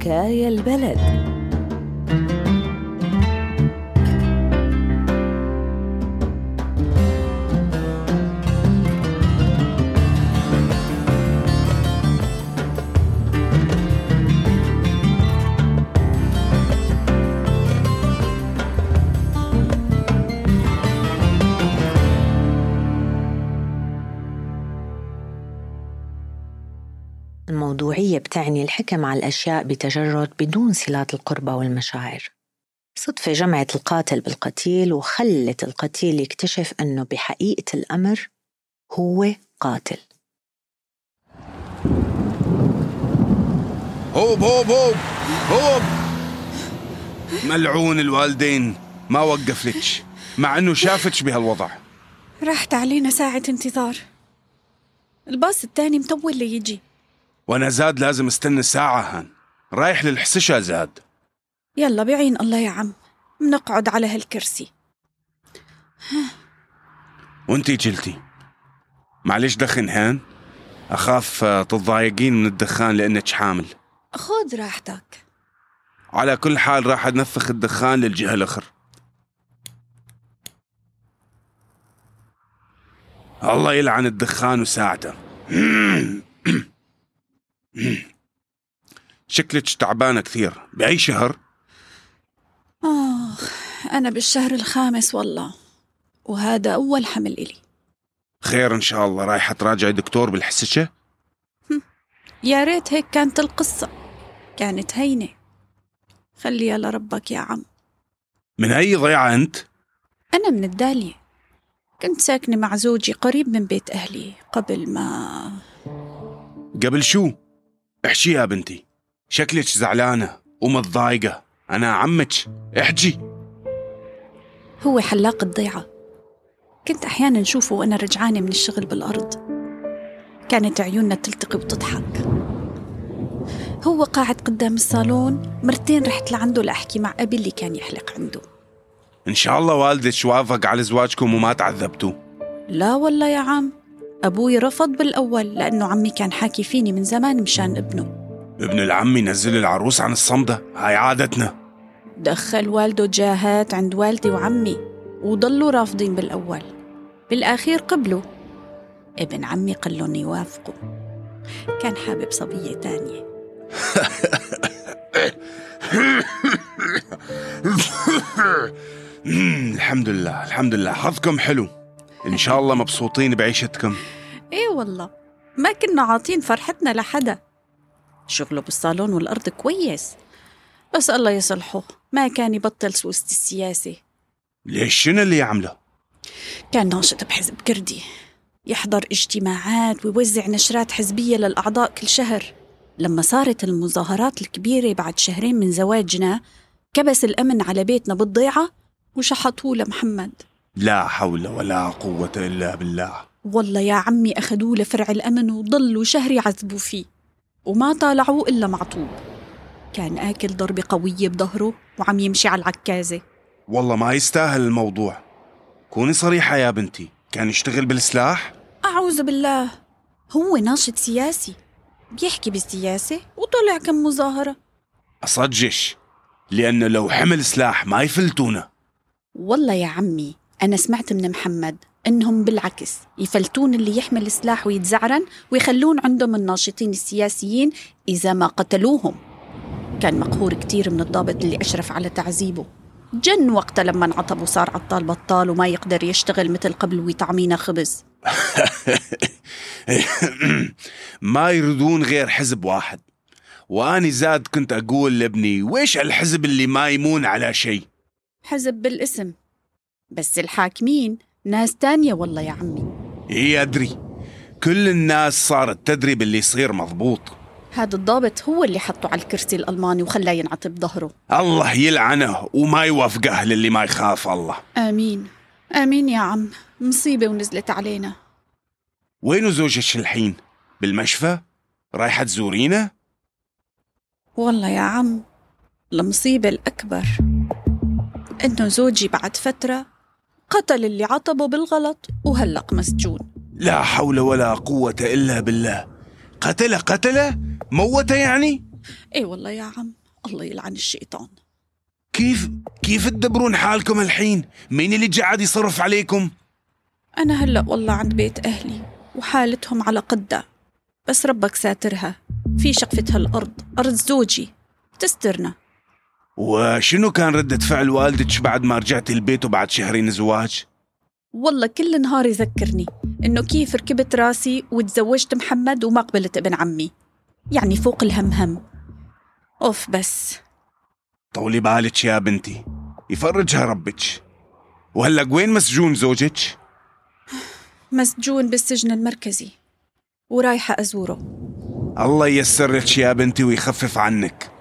حكاية البلد. الموضوعية بتعني الحكم على الأشياء بتجرد بدون صلات القربة والمشاعر. صدفة جمعت القاتل بالقتيل وخلت القتيل يكتشف أنه بحقيقة الأمر هو قاتل. هوب هوب هوب هوب. ملعون الوالدين ما وقفلتش مع إنه شافتش بهالوضع. راحت علينا ساعة انتظار. الباص التاني مطول ليجي. وأنا زاد لازم استنى ساعة هان. رايح للحسشة زاد. يلا بعين الله يا عم. بنقعد على هالكرسي. وانتي جلتي. معلش دخن هان. أخاف آه، تتضايقين من الدخان لأنك حامل. خذ راحتك. على كل حال راح أنفخ الدخان للجهة الآخر الله يلعن الدخان وساعته. شكلك تعبانة كثير. بأي شهر؟ آخ أنا بالشهر الخامس والله. وهذا أول حمل إلي. خير إن شاء الله. رايحة تراجعي دكتور بالحسشة؟ يا ريت هيك كانت القصة. كانت هينة. خليها لربك يا عم. من أي ضيعة أنت؟ أنا من الدالية. كنت ساكنة مع زوجي قريب من بيت أهلي قبل ما قبل شو؟ احشي يا بنتي. شكلك زعلانة ومتضايقة أنا عمك. احجي. هو حلاق الضيعة. كنت أحيانا نشوفه وأنا رجعانة من الشغل بالأرض. كانت عيوننا تلتقي وتضحك. هو قاعد قدام الصالون. مرتين رحت لعنده لأحكي مع أبي اللي كان يحلق عنده. إن شاء الله والدك وافق على زواجكم وما تعذبتوا. لا والله يا عم. أبوي رفض بالأول لأنه عمي كان حاكي فيني من زمان مشان ابنه. ابن العم ينزل العروس عن الصمدة. هاي عادتنا. دخل والده جاهات عند والدي وعمي وضلوا رافضين بالأول. بالأخير قبلوا. ابن عمي قال لهم يوافقوا. كان حابب صبية تانية. الحمد لله الحمد لله. حظكم حلو. إن شاء الله مبسوطين بعيشتكم. إيه والله. ما كنا عاطين فرحتنا لحدا. شغله بالصالون والأرض كويس. بس الله يصلحه ما كان يبطل سوسة السياسة. ليش شنو اللي يعمله؟ كان ناشط بحزب كردي. يحضر اجتماعات ويوزع نشرات حزبية للأعضاء كل شهر. لما صارت المظاهرات الكبيرة بعد شهرين من زواجنا كبس الأمن على بيتنا بالضيعة وشحطوه لمحمد. لا حول ولا قوة إلا بالله. والله يا عمي أخذوه لفرع الأمن وضلوا شهر يعذبوا فيه. وما طالعوه إلا معطوب. كان آكل ضربة قوية بظهره وعم يمشي على العكازة. والله ما يستاهل الموضوع. كوني صريحة يا بنتي. كان يشتغل بالسلاح؟ أعوذ بالله. هو ناشط سياسي. بيحكي بالسياسة وطلع كم مظاهرة. أصدجش لأنه لو حمل سلاح ما يفلتونا. والله يا عمي أنا سمعت من محمد إنهم بالعكس يفلتون اللي يحمل سلاح ويتزعرن ويخلون عندهم الناشطين السياسيين إذا ما قتلوهم. كان مقهور كتير من الضابط اللي أشرف على تعذيبه. جن وقتها لما انعطب وصار عطال بطال وما يقدر يشتغل مثل قبل ويطعمينا خبز. ما يريدون غير حزب واحد. وأني زاد كنت أقول لابني ويش الحزب اللي ما يمون على شيء؟ حزب بالاسم. بس الحاكمين ناس تانية والله يا عمي. إيه أدري. كل الناس صارت تدري باللي يصير مضبوط. هذا الضابط هو اللي حطه على الكرسي الألماني وخلاه ينعطب ظهره. الله يلعنه وما يوفقه للي ما يخاف الله. آمين. آمين يا عم. مصيبة ونزلت علينا. وينو زوجك الحين؟ بالمشفى؟ رايحة تزورينه؟ والله يا عم المصيبة الأكبر إنه زوجي بعد فترة قتل اللي عطبه بالغلط وهلق مسجون. لا حول ولا قوة إلا بالله. قتله قتله موته يعني؟ إيه والله يا عم الله يلعن الشيطان. كيف كيف تدبرون حالكم الحين؟ مين اللي قاعد يصرف عليكم؟ أنا هلأ والله عند بيت أهلي وحالتهم على قدة. بس ربك ساترها. في شقفة هالأرض أرض زوجي. تسترنا. وشنو كان ردة فعل والدك بعد ما رجعت البيت وبعد شهرين زواج؟ والله كل نهار يذكرني إنه كيف ركبت راسي وتزوجت محمد وما قبلت ابن عمي. يعني فوق الهم هم أوف بس. طولي بالك يا بنتي. يفرجها ربك. وهلأ وين مسجون زوجك؟ مسجون بالسجن المركزي. ورايحة أزوره. الله ييسر لك يا بنتي ويخفف عنك.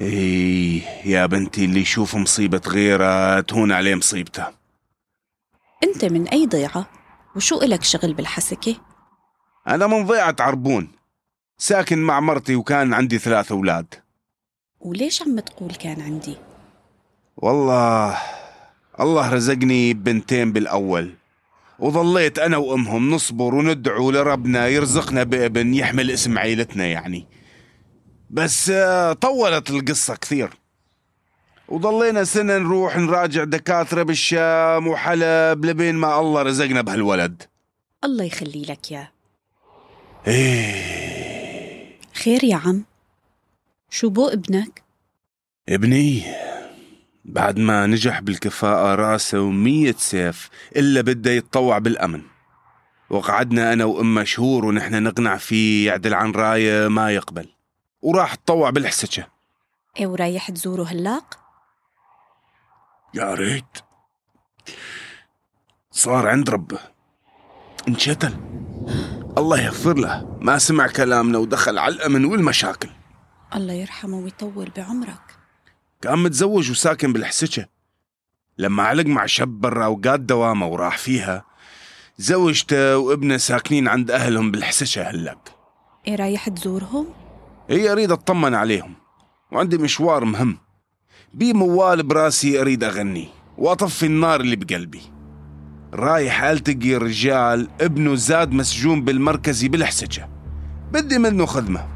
إيه يا بنتي اللي يشوف مصيبة غيره تهون عليه مصيبته أنت من أي ضيعة؟ وشو إلك شغل بالحسكة؟ أنا من ضيعة عربون ساكن مع مرتي وكان عندي ثلاث أولاد وليش عم تقول كان عندي؟ والله الله رزقني بنتين بالأول وظليت أنا وأمهم نصبر وندعو لربنا يرزقنا بابن يحمل اسم عيلتنا يعني بس آه، طولت القصة كثير. وضلينا سنة نروح نراجع دكاترة بالشام وحلب لبين ما الله رزقنا بهالولد. الله يخلي لك يا. إيه. خير يا عم. شو بو ابنك؟ ابني بعد ما نجح بالكفاءة راسه ومية سيف إلا بده يتطوع بالأمن. وقعدنا أنا وأمه شهور ونحن نقنع فيه يعدل عن راية ما يقبل. وراح تطوع بالحسكة. إيه ورايح تزوره هلاق؟ يا ريت. صار عند ربه انشتل. الله يغفر له. ما سمع كلامنا ودخل على الأمن والمشاكل. الله يرحمه ويطول بعمرك. كان متزوج وساكن بالحسكة. لما علق مع شاب برا وقاد دوامه وراح فيها زوجته وابنه ساكنين عند أهلهم بالحسكة هلق إيه رايح تزورهم؟ هي أريد أطمن عليهم وعندي مشوار مهم. بي موال براسي أريد أغني وأطفي النار اللي بقلبي. رايح ألتقي رجال ابنه زاد مسجون بالمركزي بالحسكة بدي منه خدمة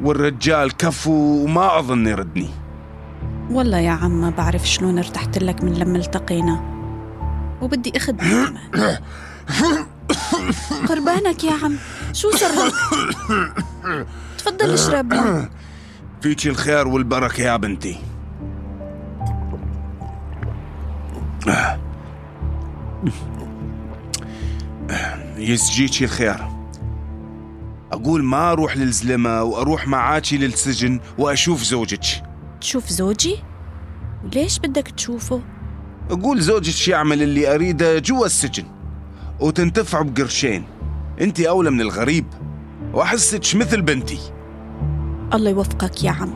والرجال كفو وما أظن يردني. والله يا عم ما بعرف شلون ارتحت لك من لما التقينا. وبدي اخدمك كمان. قربانك يا عم. شو صار لك؟ تفضل اشرب. فيك الخير والبركة يا بنتي يسجيك الخير أقول ما أروح للزلمة وأروح معاكي للسجن وأشوف زوجك تشوف زوجي؟ ليش بدك تشوفه؟ أقول زوجك يعمل اللي أريده جوا السجن وتنتفع بقرشين أنت أولى من الغريب وأحسك مثل بنتي. الله يوفقك يا عم.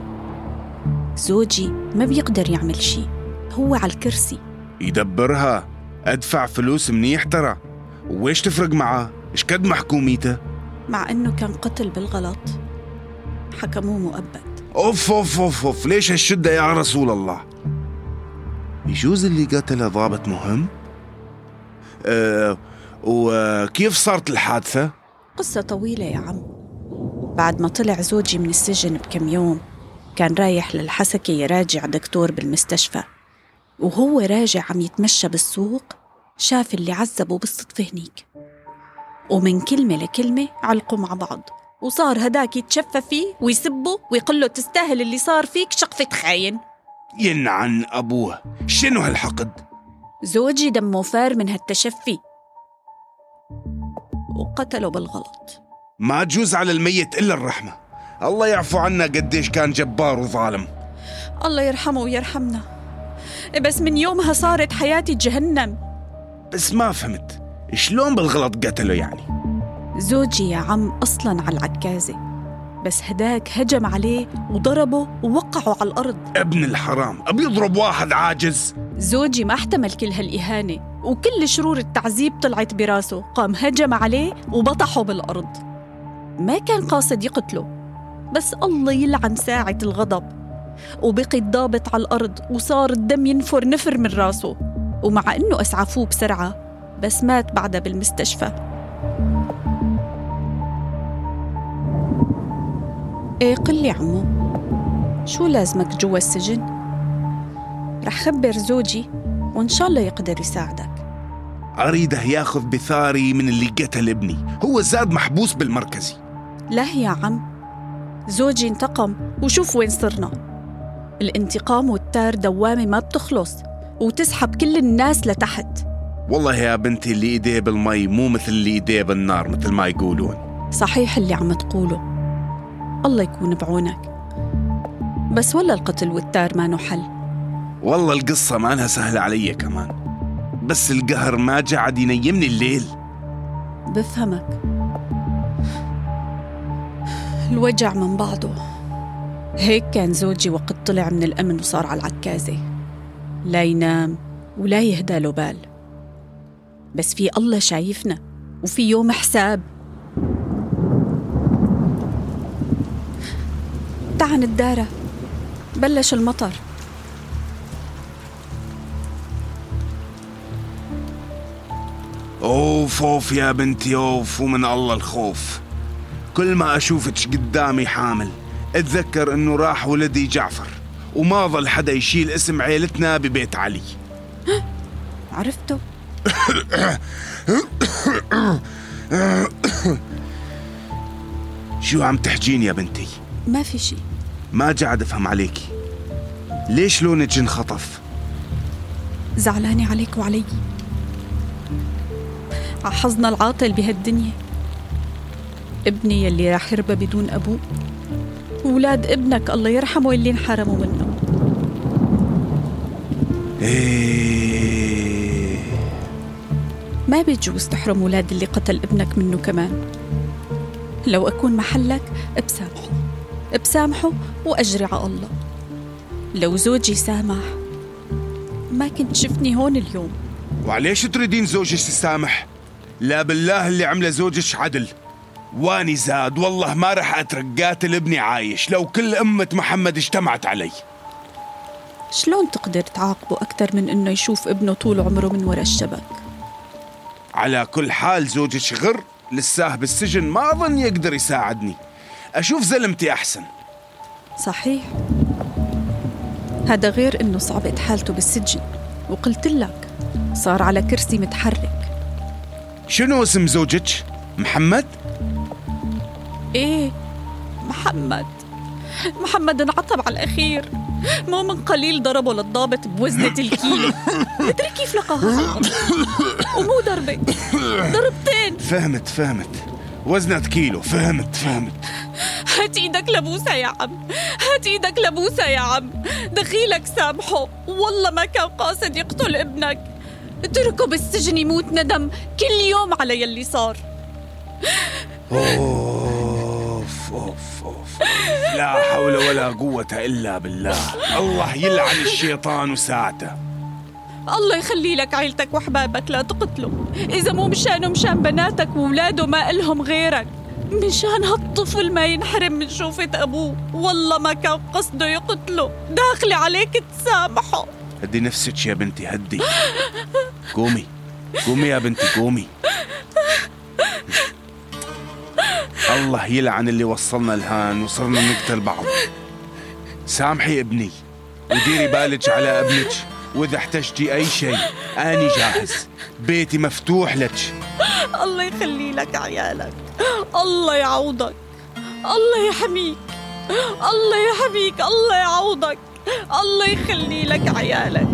زوجي ما بيقدر يعمل شي هو على الكرسي. يدبرها أدفع فلوس منيح ترى. وإيش تفرق معاه إيش قد محكوميته؟ مع إنه كان قتل بالغلط. حكموه مؤبد. أوف أوف أوف أوف. ليش هالشدة يا رسول الله؟ يجوز اللي قتله ضابط مهم؟ أه وكيف صارت الحادثة؟ قصة طويلة يا عم. بعد ما طلع زوجي من السجن بكم يوم كان رايح للحسكة يراجع دكتور بالمستشفى. وهو راجع عم يتمشى بالسوق شاف اللي عذبه بالصدفة هنيك. ومن كلمة لكلمة علقوا مع بعض. وصار هداك يتشفى فيه ويسبه ويقول له تستاهل اللي صار فيك شقفة خاين. ينعن أبوه. شنو هالحقد؟ زوجي دمه فار من هالتشفي. وقتله بالغلط. ما تجوز على الميت إلا الرحمة. الله يعفو عنا قديش كان جبار وظالم. الله يرحمه ويرحمنا. بس من يومها صارت حياتي جهنم. بس ما فهمت شلون بالغلط قتله يعني؟ زوجي يا عم أصلا على العكازة. بس هداك هجم عليه وضربه ووقعه على الأرض. ابن الحرام أبي يضرب واحد عاجز. زوجي ما احتمل كل هالإهانة وكل شرور التعذيب طلعت براسه. قام هجم عليه وبطحه بالأرض. ما كان قاصد يقتله بس الله يلعن ساعة الغضب. وبقي الضابط على الأرض وصار الدم ينفر نفر من راسه. ومع إنه أسعفوه بسرعة بس مات بعدها بالمستشفى. إيه قل لي عمو شو لازمك جوا السجن؟ رح خبر زوجي وإن شاء الله يقدر يساعدك. أريده ياخذ بثاري من اللي قتل ابني. هو زاد محبوس بالمركزي. لا يا عم زوجي انتقم وشوف وين صرنا. الانتقام والتار دوامة ما بتخلص وتسحب كل الناس لتحت. والله يا بنتي اللي إيديه بالمي مو مثل اللي إيديه بالنار مثل ما يقولون. صحيح اللي عم تقوله. الله يكون بعونك. بس ولا القتل والتار ما حل؟ والله القصة ما أنها سهلة علي كمان. بس القهر ما جعد ينيمني الليل. بفهمك. الوجع من بعضه هيك كان زوجي وقت طلع من الأمن وصار على العكازة. لا ينام ولا يهدى له بال. بس في الله شايفنا وفي يوم حساب. تعا الدارة بلش المطر. أوف أوف يا بنتي أوف ومن الله الخوف. كل ما أشوفك قدامي حامل أتذكر إنه راح ولدي جعفر وما ظل حدا يشيل اسم عيلتنا ببيت علي. عرفته؟ شو عم تحجين يا بنتي؟ ما في شي. ما قاعد أفهم عليكي ليش لونك انخطف زعلانة عليك وعلي. حظنا العاطل بهالدنيا. ابني يلي راح يربى بدون أبوه وولاد ابنك الله يرحمه اللي انحرموا منه. إيه. ما بيجوز تحرم ولاد اللي قتل ابنك منه كمان. لو أكون محلك بسامحه بسامحه وأجري على الله. لو زوجي سامح ما كنت شفتني هون اليوم. وعليش تريدين زوجك تسامح؟ لا بالله اللي عمله زوجك عدل. واني زاد والله ما رح أترك قاتل ابني عايش لو كل أمة محمد اجتمعت علي. شلون تقدر تعاقبه أكثر من إنه يشوف ابنه طول عمره من وراء الشبك؟ على كل حال زوجك غر لساه بالسجن ما أظن يقدر يساعدني. أشوف زلمتي أحسن. صحيح. هذا غير إنه صعبت حالته بالسجن وقلت لك صار على كرسي متحرك. شنو اسم زوجك؟ محمد؟ إيه محمد. محمد انعطب على الأخير. مو من قليل ضربه للضابط بوزنة الكيلو مدري كيف لقاها. ومو ضربة ضربتين. فهمت فهمت. وزنة كيلو فهمت فهمت. هات إيدك لبوسة يا عم. هات إيدك لبوسة يا عم. دخيلك سامحه. والله ما كان قاصد يقتل ابنك. اتركه بالسجن يموت ندم. كل يوم على يلي صار. أوف أوف أوف. لا حول ولا قوة إلا بالله. الله يلعن الشيطان وساعته الله يخلي لك عيلتك وحبابك لا تقتله إذا مو مشانه مشان بناتك وولاده ما إلهم غيرك. مشان هالطفل ما ينحرم من شوفة أبوه. والله ما كان قصده يقتله. داخلي عليك تسامحه. هدي نفسك يا بنتي هدي. قومي. قومي يا بنتي قومي. الله يلعن اللي وصلنا لهان وصرنا نقتل بعض. سامحي ابني. وديري بالك على ابنك. وإذا احتجتي أي شيء أني جاهز. بيتي مفتوح لك. الله يخلي لك عيالك. الله يعوضك. الله يحميك. الله يحميك. الله يعوضك. الله يخلي لك عيالك.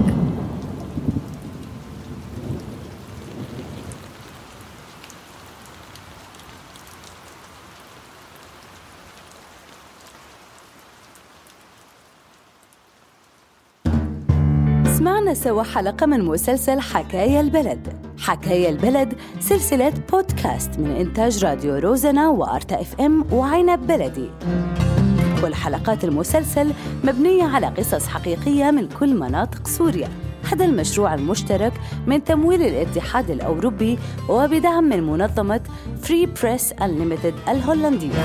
سمعنا سوا حلقة من مسلسل حكاية البلد. حكاية البلد سلسلة بودكاست من إنتاج راديو روزنا وأرتا إف إم وعنب بلدي. كل حلقات المسلسل مبنية على قصص حقيقية من كل مناطق سوريا. هذا المشروع المشترك من تمويل الاتحاد الأوروبي وبدعم من منظمة فري بريس Unlimited الهولندية.